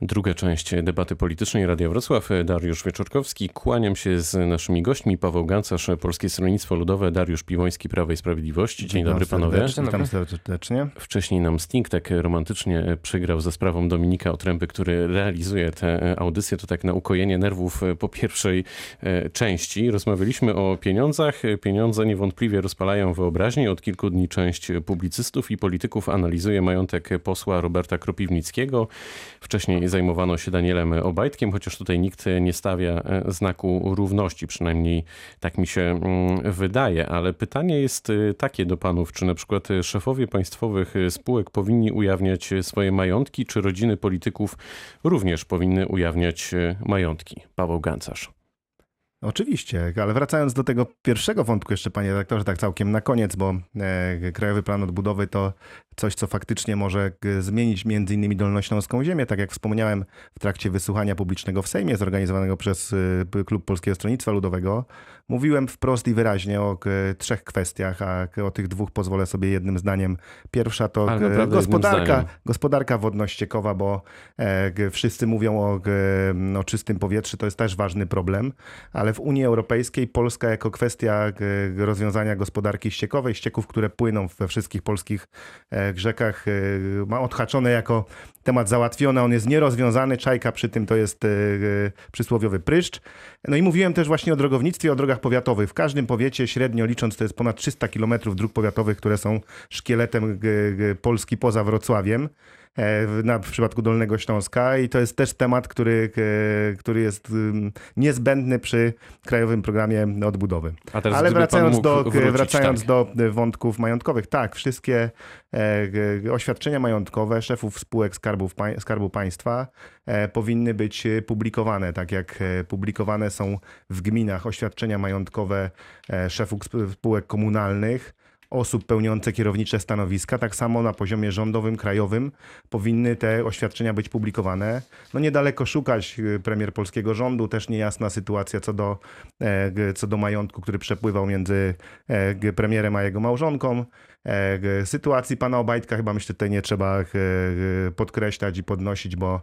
Druga część debaty politycznej Radia Wrocław. Dariusz Wieczorkowski. Kłaniam się z naszymi gośćmi. Paweł Gancarz, Polskie Stronnictwo Ludowe, Dariusz Piwoński, Prawo i Sprawiedliwość. Dzień Witam dobry panowie. Witam serdecznie. Wcześniej nam Sting tak romantycznie przygrał za sprawą Dominika Otręby, który realizuje tę audycję. To tak na ukojenie nerwów po pierwszej e, części. Rozmawialiśmy o pieniądzach. Pieniądze niewątpliwie rozpalają wyobraźnię. Od kilku dni część publicystów i polityków analizuje majątek posła Roberta Kropiwnickiego. Wcześniej zajmowano się Danielem Obajtkiem, chociaż tutaj nikt nie stawia e, znaku równości, przynajmniej tak mi się mm, wydaje. Ale pytanie jest e, takie do panów, czy na przykład szefowie państwowych spółek powinni ujawniać swoje majątki, czy rodziny polityków również powinny ujawniać e, majątki? Paweł Gancarz. Oczywiście, ale wracając do tego pierwszego wątku jeszcze, panie redaktorze, tak całkiem na koniec, bo e, Krajowy Plan Odbudowy to coś, co faktycznie może zmienić między innymi Dolnośląską ziemię, tak jak wspomniałem w trakcie wysłuchania publicznego w Sejmie zorganizowanego przez e, Klub Polskiego Stronnictwa Ludowego. Mówiłem wprost i wyraźnie o trzech kwestiach, a o tych dwóch pozwolę sobie jednym zdaniem. Pierwsza to gospodarka, gospodarka wodno-ściekowa, bo e, wszyscy mówią o, o czystym powietrzu, to jest też ważny problem, ale w Unii Europejskiej Polska jako kwestia rozwiązania gospodarki ściekowej, ścieków, które płyną we wszystkich polskich e, rzekach, e, ma odhaczone jako temat załatwiony, on jest nierozwiązany, czajka przy tym to jest przysłowiowy pryszcz. No i mówiłem też właśnie o drogownictwie, o drogach powiatowych. W każdym powiecie średnio licząc to jest ponad 300 kilometrów dróg powiatowych, które są szkieletem Polski poza Wrocławiem. E, na, w przypadku Dolnego Śląska i to jest też temat, który, e, który jest niezbędny przy Krajowym Programie Odbudowy. Ale wracając, do, wrócić, wracając tak. do wątków majątkowych, tak, wszystkie e, oświadczenia majątkowe szefów spółek Skarbu, Skarbu Państwa powinny być publikowane, tak jak publikowane są w gminach oświadczenia majątkowe szefów spółek komunalnych osób pełniące kierownicze stanowiska, tak samo na poziomie rządowym, krajowym powinny te oświadczenia być publikowane. No niedaleko szukać y, premier polskiego rządu, też niejasna sytuacja co do, e, co do majątku, który przepływał między e, premierem a jego małżonką. E, sytuacji pana Obajtka chyba myślę tutaj nie trzeba podkreślać i podnosić, bo,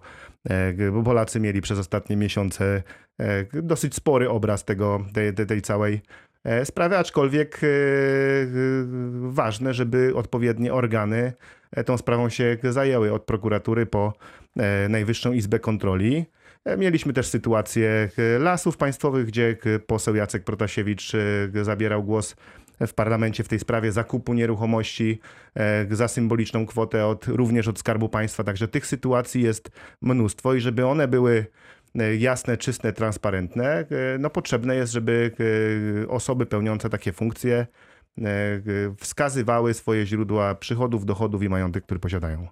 bo Polacy mieli przez ostatnie miesiące dosyć spory obraz tego, tej, tej całej E, sprawy, aczkolwiek e, e, ważne, żeby odpowiednie organy tą sprawą się zajęły, od prokuratury po Najwyższą Izbę Kontroli. Mieliśmy też sytuację lasów państwowych, gdzie poseł Jacek Protasiewicz zabierał głos w parlamencie w tej sprawie zakupu nieruchomości za symboliczną kwotę od, również od Skarbu Państwa. Także tych sytuacji jest mnóstwo i żeby one były jasne, czyste, transparentne, e, no potrzebne jest, żeby e, osoby pełniące takie funkcje wskazywały swoje źródła przychodów, dochodów i majątek, które posiadają.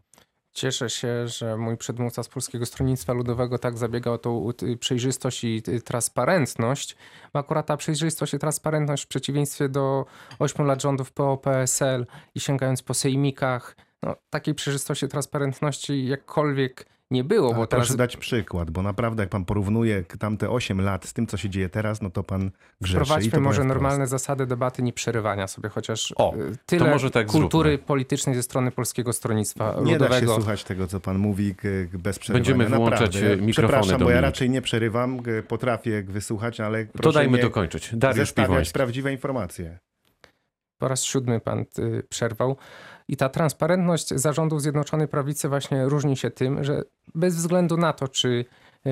Cieszę się, że mój przedmówca z Polskiego Stronnictwa Ludowego tak zabiega o tą przejrzystość i transparentność. Akurat ta przejrzystość i transparentność w przeciwieństwie do 8 lat rządów PO-PSL i sięgając po sejmikach, no, takiej przejrzystości i transparentności jakkolwiek nie było. bo teraz... Proszę dać przykład, bo naprawdę jak pan porównuje tamte 8 lat z tym, co się dzieje teraz, no to pan grzeszy. Wprowadźmy może normalne zasady debaty nie przerywania sobie, chociaż o, y, tyle może tak kultury zróbmy. politycznej ze strony Polskiego Stronnictwa nie Ludowego. Nie da się słuchać tego, co pan mówi bez przerywania. Będziemy wyłączać naprawdę. mikrofony. Przepraszam, bo ja raczej nie przerywam, potrafię wysłuchać, ale proszę To dajmy dokończyć. Dariusz Piwoński. prawdziwe informacje. Po raz siódmy pan y, przerwał. I ta transparentność zarządów Zjednoczonej Prawicy właśnie różni się tym, że bez względu na to, czy e,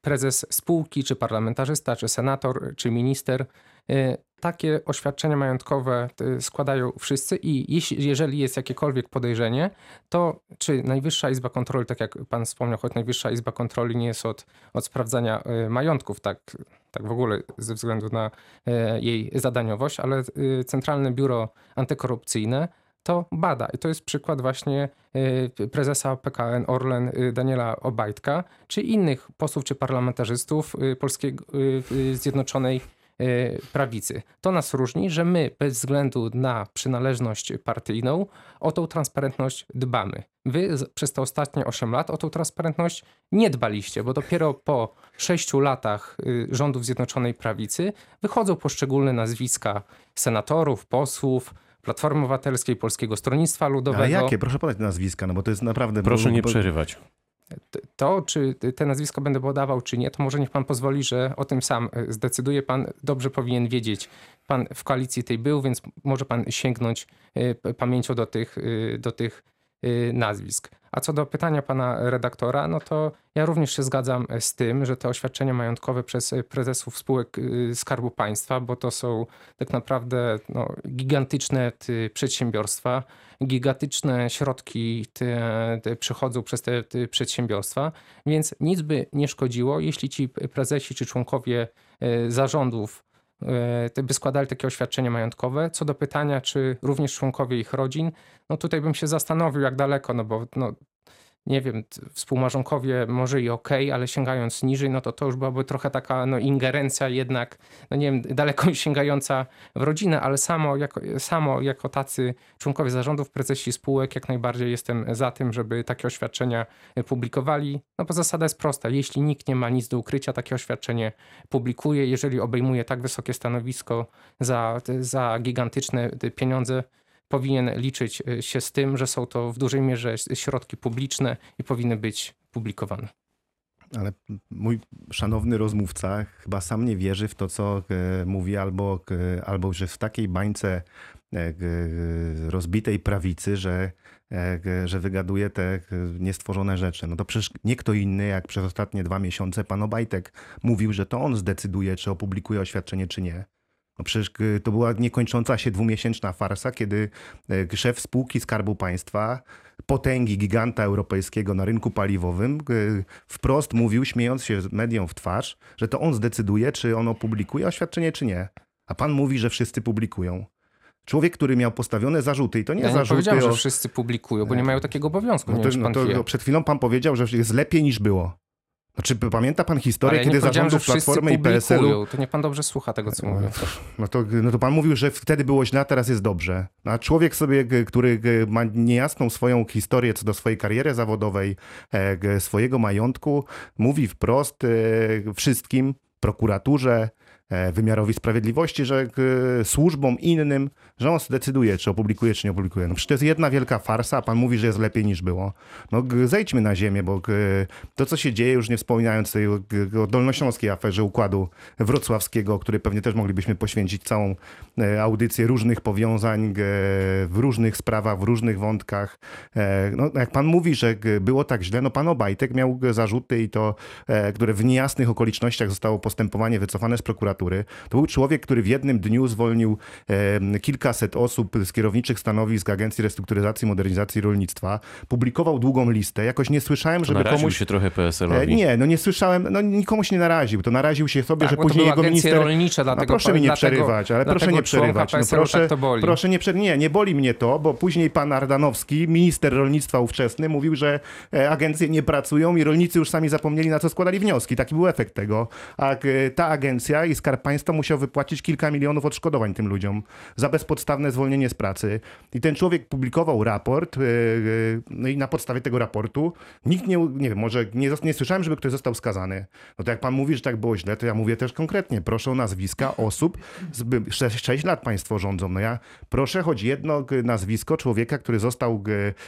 prezes spółki, czy parlamentarzysta, czy senator, czy minister, e, takie oświadczenia majątkowe e, składają wszyscy i jeśli, jeżeli jest jakiekolwiek podejrzenie, to czy Najwyższa Izba Kontroli, tak jak pan wspomniał, choć Najwyższa Izba Kontroli nie jest od, od sprawdzania majątków, tak, tak w ogóle ze względu na jej zadaniowość, ale Centralne Biuro Antykorupcyjne to bada. I to jest przykład właśnie y, prezesa PKN Orlen y, Daniela Obajtka, czy innych posłów czy parlamentarzystów y, Polskiego Zjednoczonej prawicy. To nas różni, że my bez względu na przynależność partyjną o tą transparentność dbamy. Wy przez te ostatnie 8 lat o tą transparentność nie dbaliście, bo dopiero po 6 latach rządów Zjednoczonej Prawicy wychodzą poszczególne nazwiska senatorów, posłów, Platformy Obywatelskiej, Polskiego Stronnictwa Ludowego. A jakie? Proszę podać nazwiska, no bo to jest naprawdę... Proszę nie przerywać. To, czy te nazwisko będę podawał, czy nie, to może niech pan pozwoli, że o tym sam e, zdecyduje. Pan dobrze powinien wiedzieć. Pan w koalicji tej był, więc może pan sięgnąć e, pamięcią do tych, e, do tych nazwisk. A co do pytania pana redaktora, no to ja również się zgadzam e, z tym, że te oświadczenia majątkowe przez e, prezesów spółek e, Skarbu Państwa, bo to są tak naprawdę no, gigantyczne ty, przedsiębiorstwa, gigantyczne środki te, te przychodzą przez te, te przedsiębiorstwa, więc nic by nie szkodziło, jeśli ci prezesi czy członkowie e, zarządów by składali takie oświadczenie majątkowe. Co do pytania, czy również członkowie ich rodzin, no tutaj bym się zastanowił, jak daleko, no bo no, nie wiem, współmarzonkowie może i okej, ale sięgając niżej, no to to już byłaby trochę taka no, ingerencja jednak, no nie wiem, daleko sięgająca w rodzinę, ale samo jako, samo jako tacy członkowie zarządów, prezesi spółek, jak najbardziej jestem za tym, żeby takie oświadczenia publikowali. No bo zasada jest prosta. Jeśli nikt nie ma nic do ukrycia, takie oświadczenie publikuje. Jeżeli obejmuje tak wysokie stanowisko za, za gigantyczne pieniądze, powinien liczyć e, się z tym, że są to w dużej mierze środki publiczne i powinny być publikowane. Ale mój szanowny rozmówca chyba sam nie wierzy w to, co e, mówi, albo, e, albo że w takiej bańce rozbitej prawicy, że, że wygaduje te niestworzone rzeczy. No to przecież nie kto inny, jak przez ostatnie dwa miesiące pan Obajtek mówił, że to on zdecyduje, czy opublikuje oświadczenie, czy nie. No przecież g- to była niekończąca się dwumiesięczna farsa, kiedy e, szef spółki Skarbu Państwa, potęgi giganta europejskiego na rynku paliwowym, g- wprost mówił, śmiejąc się mediom w twarz, że to on zdecyduje, czy on opublikuje oświadczenie, czy nie. A pan mówi, że wszyscy publikują. Człowiek, który miał postawione zarzuty, i to nie Ja nie zarzuty powiedziałem, że o... wszyscy publikują, bo nie mają takiego obowiązku. No nie to, czy no to przed chwilą pan powiedział, że jest lepiej niż było. Znaczy, pamięta pan historię, ja kiedy zarządów Platformy i PSL-u. To nie pan dobrze słucha tego, co mówię. no to, no to pan mówił, że wtedy było źle, teraz jest dobrze. A człowiek sobie, który ma niejasną swoją historię co do swojej kariery zawodowej, e, swojego majątku, mówi wprost e, wszystkim, prokuraturze, e, wymiarowi sprawiedliwości, że służbom innym, że on zdecyduje, czy opublikuje, czy nie opublikuje. No przecież to jest jedna wielka farsa, a pan mówi, że jest lepiej niż było. No zejdźmy na ziemię, bo to, co się dzieje, już nie wspominając tej o dolnośląskiej aferze układu wrocławskiego, który pewnie też moglibyśmy poświęcić całą e, audycję różnych powiązań w różnych sprawach, w różnych wątkach. E, No, jak pan mówi, że było tak źle, no pan Obajtek miał zarzuty i to, e, które w niejasnych okolicznościach zostało postępowanie wycofane z prokuratury. To był człowiek, który w jednym dniu zwolnił e, kilkaset osób z kierowniczych stanowisk Agencji Restrukturyzacji i Modernizacji Rolnictwa. Publikował długą listę. Jakoś nie słyszałem, żeby naraził komuś... się trochę E, PSL-owi. Nie, no nie słyszałem, no nikomu się nie naraził. To naraził się sobie, Tak, że później jego agencje minister... rolnicze, No dlatego proszę mi nie dlatego- przerywać, ale proszę nie przerywać. No proszę, tak to boli. proszę nie przerywać. Nie, nie boli mnie to, bo później pan Ardanowski, minister rolnictwa ówczesny, mówił, że e, agencje nie pracują i rolnicy już sami zapomnieli, na co składali wnioski. Taki był efekt tego. A e, ta agencja i Skarb Państwa musiał wypłacić kilka milionów odszkodowań tym ludziom za bezpodstawne zwolnienie z pracy. I ten człowiek publikował raport, e, e, no i na podstawie tego raportu nikt nie, nie wiem, może nie, nie słyszałem, żeby ktoś został skazany. No to jak pan mówi, że tak było źle, to ja mówię też konkretnie. Proszę o nazwiska osób, z, 6, 6 lat państwo rządzą. No ja proszę choć jedno nazwisko człowieka, który został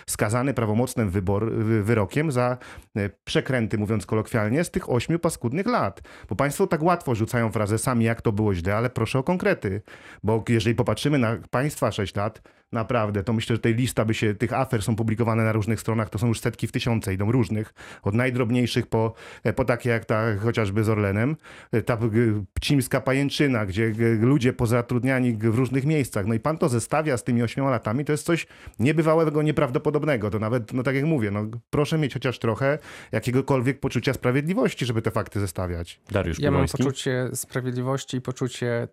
skazany prawomocnym wybor, wy- wyrokiem za e, przekręty, mówiąc kolokwialnie, z tych ośmiu paskudnych lat. Bo państwo tak łatwo rzucają frazesami, jak to było źle, ale proszę o konkrety. Bo jeżeli popatrzymy na państwa 6 lat, Naprawdę, to myślę, że tej lista by się, tych afer są publikowane na różnych stronach, to są już setki w tysiące, idą różnych, od najdrobniejszych po, po takie jak ta chociażby z Orlenem, ta pcimska pajęczyna, gdzie ludzie pozatrudniani w różnych miejscach. No i pan to zestawia z tymi ośmioma latami, to jest coś niebywałego, nieprawdopodobnego. To nawet, no tak jak mówię, no proszę mieć chociaż trochę jakiegokolwiek poczucia sprawiedliwości, żeby te fakty zestawiać. Dariusz Ja mam Piewoński. poczucie sprawiedliwości i poczucie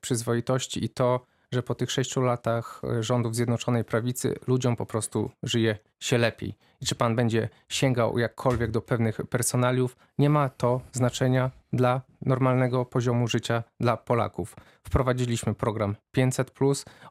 przyzwoitości i to, że po tych sześciu latach e, rządów Zjednoczonej Prawicy ludziom po prostu żyje się lepiej. I czy pan będzie sięgał jakkolwiek do pewnych personaliów, nie ma to znaczenia dla normalnego poziomu życia dla Polaków. Wprowadziliśmy program 500,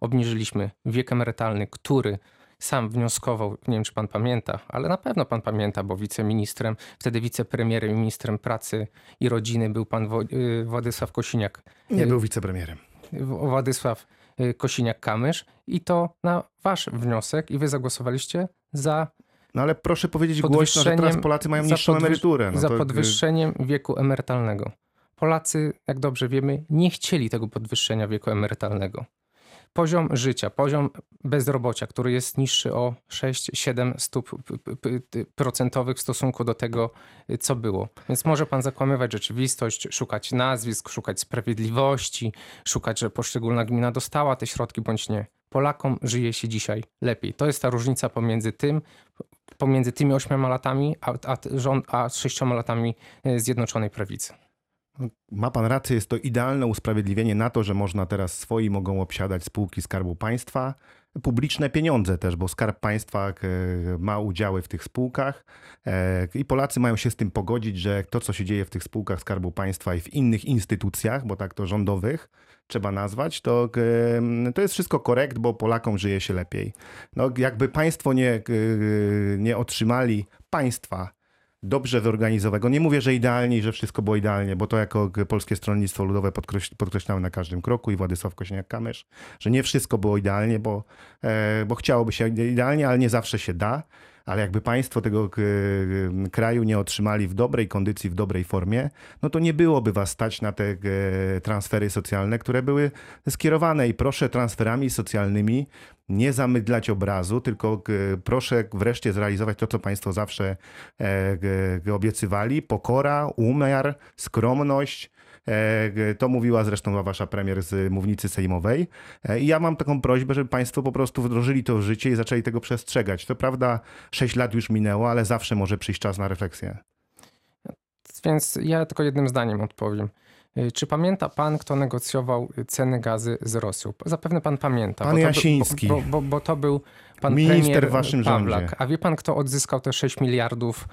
obniżyliśmy wiek emerytalny, który sam wnioskował, nie wiem czy pan pamięta, ale na pewno pan pamięta, bo wiceministrem, wtedy wicepremierem i ministrem pracy i rodziny był pan y, Władysław Kosiniak. Nie Y, był wicepremierem. Władysław y, Kosiniak-Kamysz i to na wasz wniosek i wy zagłosowaliście za No ale proszę powiedzieć głośno, że teraz Polacy mają niższą podwyż- emeryturę. No za to, podwyższeniem wieku emerytalnego. Polacy, jak dobrze wiemy, nie chcieli tego podwyższenia wieku emerytalnego. Poziom życia, poziom bezrobocia, który jest niższy o 6-7 stóp procentowych w stosunku do tego, co było. Więc może pan zakłamywać rzeczywistość, szukać nazwisk, szukać sprawiedliwości, szukać, że poszczególna gmina dostała te środki bądź nie. Polakom żyje się dzisiaj lepiej. To jest ta różnica pomiędzy tym, pomiędzy tymi ośmioma latami, a, a, rząd, a sześcioma latami e, Zjednoczonej Prawicy. Ma pan rację, jest to idealne usprawiedliwienie na to, że można teraz swoi mogą obsiadać spółki Skarbu Państwa. Publiczne pieniądze też, bo Skarb Państwa e, ma udziały w tych spółkach e, i Polacy mają się z tym pogodzić, że to, co się dzieje w tych spółkach Skarbu Państwa i w innych instytucjach, bo tak to rządowych trzeba nazwać, to, e, to jest wszystko korekt, bo Polakom żyje się lepiej. No, jakby państwo nie, nie otrzymali państwa dobrze zorganizowanego. Nie mówię, że idealnie i że wszystko było idealnie, bo to jako Polskie Stronnictwo Ludowe podkreś- podkreślamy na każdym kroku i Władysław Kosiniak-Kamysz, że nie wszystko było idealnie, bo, e, bo chciałoby się idealnie, ale nie zawsze się da. Ale jakby państwo tego e, kraju nie otrzymali w dobrej kondycji, w dobrej formie, no to nie byłoby was stać na te e, transfery socjalne, które były skierowane. I proszę transferami socjalnymi nie zamydlać obrazu, tylko e, proszę wreszcie zrealizować to, co państwo zawsze e, obiecywali. Pokora, umiar, skromność. E, To mówiła zresztą wasza premier z mównicy sejmowej. E, I ja mam taką prośbę, żeby państwo po prostu wdrożyli to w życie i zaczęli tego przestrzegać. To prawda, 6 lat już minęło, ale zawsze może przyjść czas na refleksję. Więc ja tylko jednym zdaniem odpowiem. E, Czy pamięta pan, kto negocjował ceny gazy z Rosją? Zapewne pan pamięta. Pan bo Jasiński. Bo, bo, bo to był pan Minister w waszym Pawlak. rządzie. A wie pan, kto odzyskał te 6 miliardów y,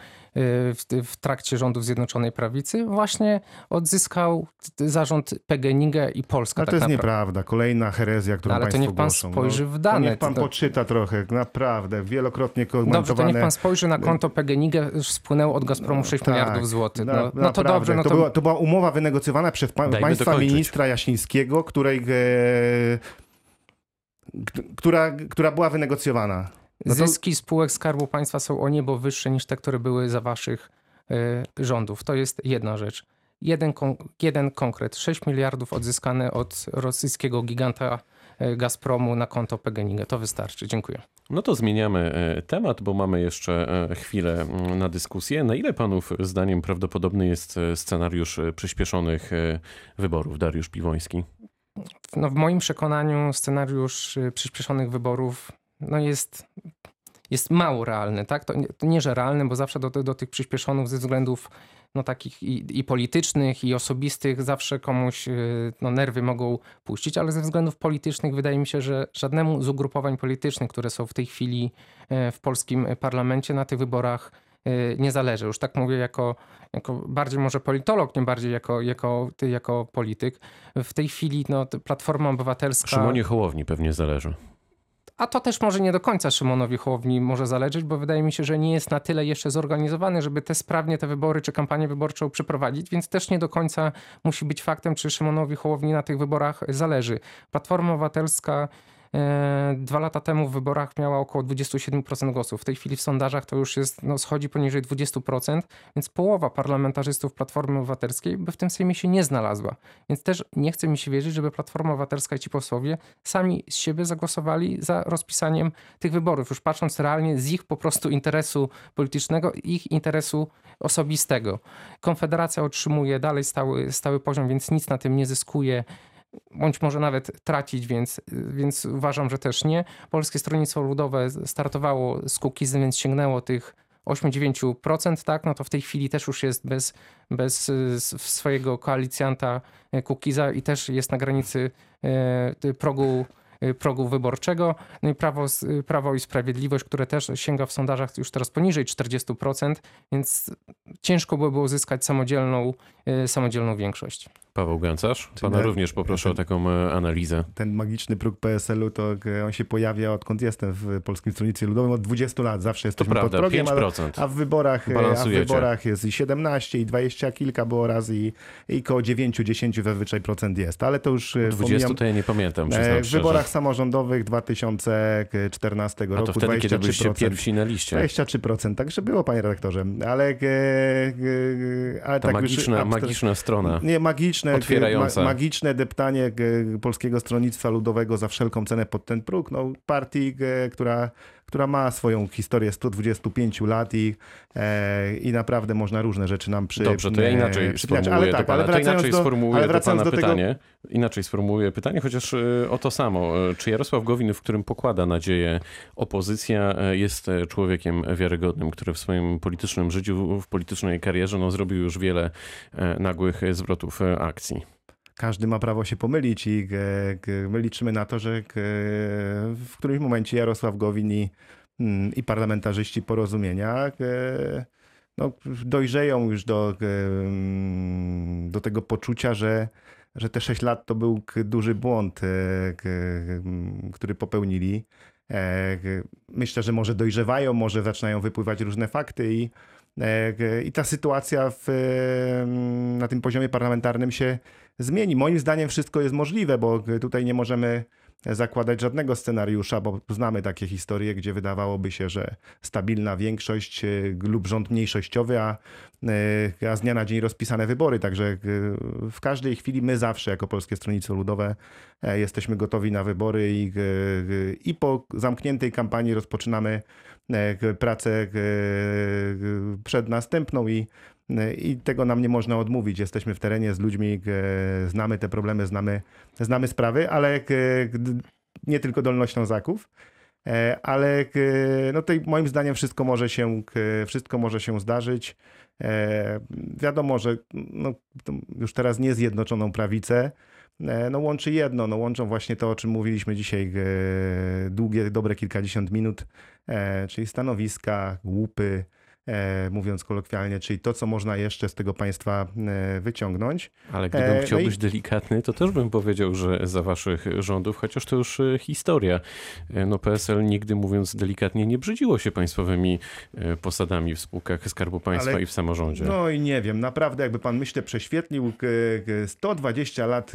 w, w trakcie rządów Zjednoczonej Prawicy? Właśnie odzyskał zarząd PGNiG i Polska Ale tak to jest naprawdę. nieprawda. Kolejna herezja, którą No, ale to niech pan głoszą. spojrzy no, w dane. To niech pan To- poczyta trochę, naprawdę. Wielokrotnie Dobrze, to komentowane. niech pan spojrzy na konto PGNiG, już spłynęło od Gazpromu 6 Tak, miliardów złotych. na- No, no to dobrze, no to, to, była, to była umowa wynegocjowana przez pa, Dajmy państwa dokończyć. ministra Jasińskiego, której, e, która, która była wynegocjowana. No to- zyski spółek Skarbu Państwa są o niebo wyższe niż te, które były za waszych y, rządów. To jest jedna rzecz. Jeden, kon- jeden konkret. 6 miliardów odzyskane od rosyjskiego giganta y, Gazpromu na konto PGNiG. To wystarczy. Dziękuję. No to zmieniamy e, temat, bo mamy jeszcze e, chwilę na dyskusję. Na ile panów zdaniem prawdopodobny jest e, scenariusz e, przyspieszonych e, wyborów? Dariusz Piwoński. No, w moim przekonaniu scenariusz y, przyspieszonych wyborów no jest, jest mało realny. Tak? To, nie, to nie, że realny, bo zawsze do, do tych przyspieszonych ze względów no, takich i, i politycznych, i osobistych zawsze komuś y, no, nerwy mogą puścić, ale ze względów politycznych wydaje mi się, że żadnemu z ugrupowań politycznych, które są w tej chwili e, w polskim parlamencie na tych wyborach nie zależy. Już tak mówię jako, jako bardziej może politolog, nie bardziej jako, jako, ty jako polityk. W tej chwili no, Platforma Obywatelska... Szymonie Hołowni pewnie zależy. A to też może nie do końca Szymonowi Hołowni może zależeć, bo wydaje mi się, że nie jest na tyle jeszcze zorganizowany, żeby te sprawnie te wybory czy kampanię wyborczą przeprowadzić, więc też nie do końca musi być faktem, czy Szymonowi Hołowni na tych wyborach zależy. Platforma Obywatelska dwa lata temu w wyborach miała około 27% głosów. W tej chwili w sondażach to już jest, no, schodzi poniżej 20%, więc połowa parlamentarzystów Platformy Obywatelskiej by w tym Sejmie się nie znalazła. Więc też nie chce mi się wierzyć, żeby Platforma Obywatelska i ci posłowie sami z siebie zagłosowali za rozpisaniem tych wyborów, już patrząc realnie z ich po prostu interesu politycznego, ich interesu osobistego. Konfederacja otrzymuje dalej stały, stały poziom, więc nic na tym nie zyskuje bądź może nawet tracić, więc, więc uważam, że też nie. Polskie Stronnictwo Ludowe startowało z Kukizem, więc sięgnęło tych 8-9%, tak, no to w tej chwili też już jest bez, bez swojego koalicjanta Kukiza i też jest na granicy y, progu y, progu wyborczego. No i Prawo, Prawo i Sprawiedliwość, które też sięga w sondażach już teraz poniżej 40%, więc ciężko by było uzyskać samodzielną, y, samodzielną większość. Paweł Gancarz, pana Ten- również poproszę o ten- taką e, analizę. Ten magiczny próg PSL-u, to e, on się pojawia odkąd jestem w Polskim Stronnictwie Ludowym od 20 lat. Zawsze To jesteśmy pod prawda, progiem, ale, 5%. a w wyborach, e, a w wyborach jest i 17, i 20 kilka było razy i, i koło 9-10 zazwyczaj procent jest. Ale to już e, 20 pomijam- to ja nie pamiętam, W wyborach samorządowych 2014 A roku to wtedy, kiedy byliście 23%. pierwsi na liście. 23%, także było, panie redaktorze. Ale, ale Ta tak już magiczna, abstra- magiczna strona. Nie, magiczne, Otwierająca. ma, magiczne deptanie e, Polskiego Stronnictwa Ludowego za wszelką cenę pod ten próg. No, partii, e, która, która ma swoją historię 125 lat i, e, i naprawdę można różne rzeczy nam przy Dobrze, to ja e, inaczej sformułuję ale tak, ale pana. To wracając inaczej do, sformułuję ale do wracając pana do tego, pytanie. Inaczej sformułuję pytanie, chociaż e, o to samo. E, Czy Jarosław Gowin, w którym pokłada nadzieję opozycja, jest człowiekiem wiarygodnym, który w swoim politycznym życiu, w politycznej karierze no, zrobił już wiele nagłych zwrotów akcji? Każdy ma prawo się pomylić i e, my liczymy na to, że e, w którymś momencie Jarosław Gowin i, mm, i parlamentarzyści porozumienia e, no, dojrzeją już do, mm, do tego poczucia, że, że te 6 lat to był duży błąd, który popełnili. Myślę, że może dojrzewają, może zaczynają wypływać różne fakty i, i ta sytuacja w, na tym poziomie parlamentarnym się zmieni. Moim zdaniem wszystko jest możliwe, bo tutaj nie możemy zakładać żadnego scenariusza, bo znamy takie historie, gdzie wydawałoby się, że stabilna większość e, lub rząd mniejszościowy, a, e, a z dnia na dzień rozpisane wybory. Także e, w każdej chwili my zawsze jako Polskie Stronnictwo Ludowe jesteśmy gotowi na wybory i, i po zamkniętej kampanii rozpoczynamy pracę przed następną i i tego nam nie można odmówić. Jesteśmy w terenie z ludźmi, e, znamy te problemy, znamy, znamy sprawy, ale e, nie tylko Dolnoślązaków. E, Ale e, no moim zdaniem wszystko może się, e, wszystko może się zdarzyć. E, Wiadomo, że no, już teraz nie zjednoczoną prawicę, e, no łączy jedno, no łączą właśnie to, o czym mówiliśmy dzisiaj e, długie, dobre kilkadziesiąt minut, e, czyli stanowiska, łupy, e, mówiąc kolokwialnie, czyli to, co można jeszcze z tego państwa e, wyciągnąć. Ale gdybym E, chciał no i- być delikatny, to też bym powiedział, że za waszych rządów, chociaż to już e, historia. E, No PSL nigdy, mówiąc delikatnie, nie brzydziło się państwowymi e, posadami w spółkach Skarbu Państwa Ale- i w samorządzie. No i nie wiem, naprawdę jakby pan myślę prześwietlił k- k- 120 lat,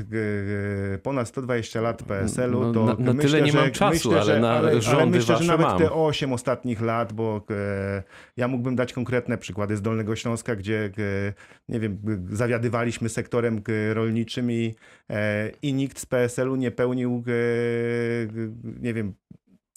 ponad 120 lat PSL-u, No, to na- na myślę, tyle nie że, mam czasu, myślę, ale że, na ale, ale rządy myślę, że nawet mam. te 8 ostatnich lat, bo e, ja mógłbym dać konkretne przykłady z Dolnego Śląska, gdzie e, nie wiem, zawiadywaliśmy sektorem rolniczym i, e, i nikt z PSL-u nie pełnił nie wiem,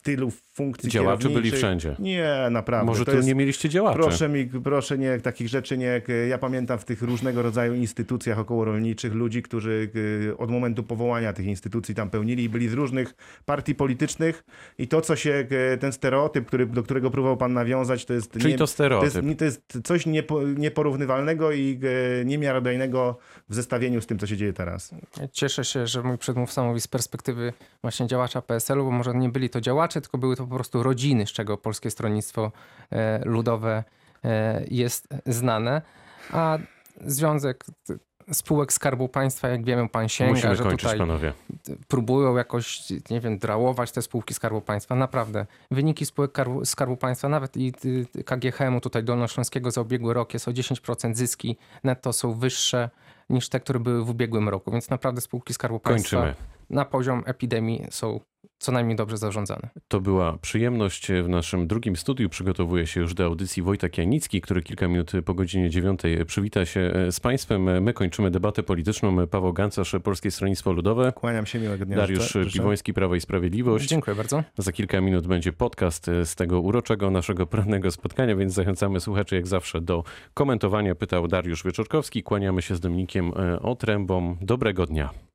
tylu funkcji Działacze byli wszędzie. Nie, naprawdę. Może to tu jest, nie mieliście działaczy. Proszę mi, proszę nie, takich rzeczy nie. Ja pamiętam w tych różnego rodzaju instytucjach okołorolniczych ludzi, którzy y, od momentu powołania tych instytucji tam pełnili i byli z różnych partii politycznych i to, co się, y, ten stereotyp, który, do którego próbował pan nawiązać, to jest, Czyli nie, to to stereotyp. jest, to jest coś niepo, nieporównywalnego i y, niemiarodajnego w zestawieniu z tym, co się dzieje teraz. Cieszę się, że mój przedmówca mówi z perspektywy właśnie działacza PSL-u, bo może nie byli to działacze, tylko były to po prostu rodziny, z czego Polskie Stronnictwo e, Ludowe e, jest znane. A Związek Spółek Skarbu Państwa, jak wiemy, pan sięga, Musimy że kończyć, tutaj panowie. próbują jakoś, nie wiem, drałować te spółki Skarbu Państwa. Naprawdę. Wyniki spółek Skarbu, Skarbu Państwa, nawet i KGHM-u tutaj Dolnośląskiego za ubiegły rok jest o 10% zyski netto są wyższe niż te, które były w ubiegłym roku. Więc naprawdę spółki Skarbu Państwa Kończymy. Na poziom epidemii są co najmniej dobrze zarządzane. To była przyjemność. W naszym drugim studiu przygotowuje się już do audycji Wojtek Janicki, który kilka minut po godzinie dziewiątej przywita się e, z Państwem. My kończymy debatę polityczną. Paweł Gancarz, Polskie Stronnictwo Ludowe. Kłaniam się, miłego dnia. Dariusz życzę-. Piwoński, Prawo i Sprawiedliwość. Dziękuję bardzo. Za kilka minut będzie podcast e, z tego uroczego naszego porannego spotkania, więc zachęcamy słuchaczy jak zawsze do komentowania. Pytał Dariusz Wieczorkowski. Kłaniamy się z Dominikiem e, Otrębą. Dobrego dnia.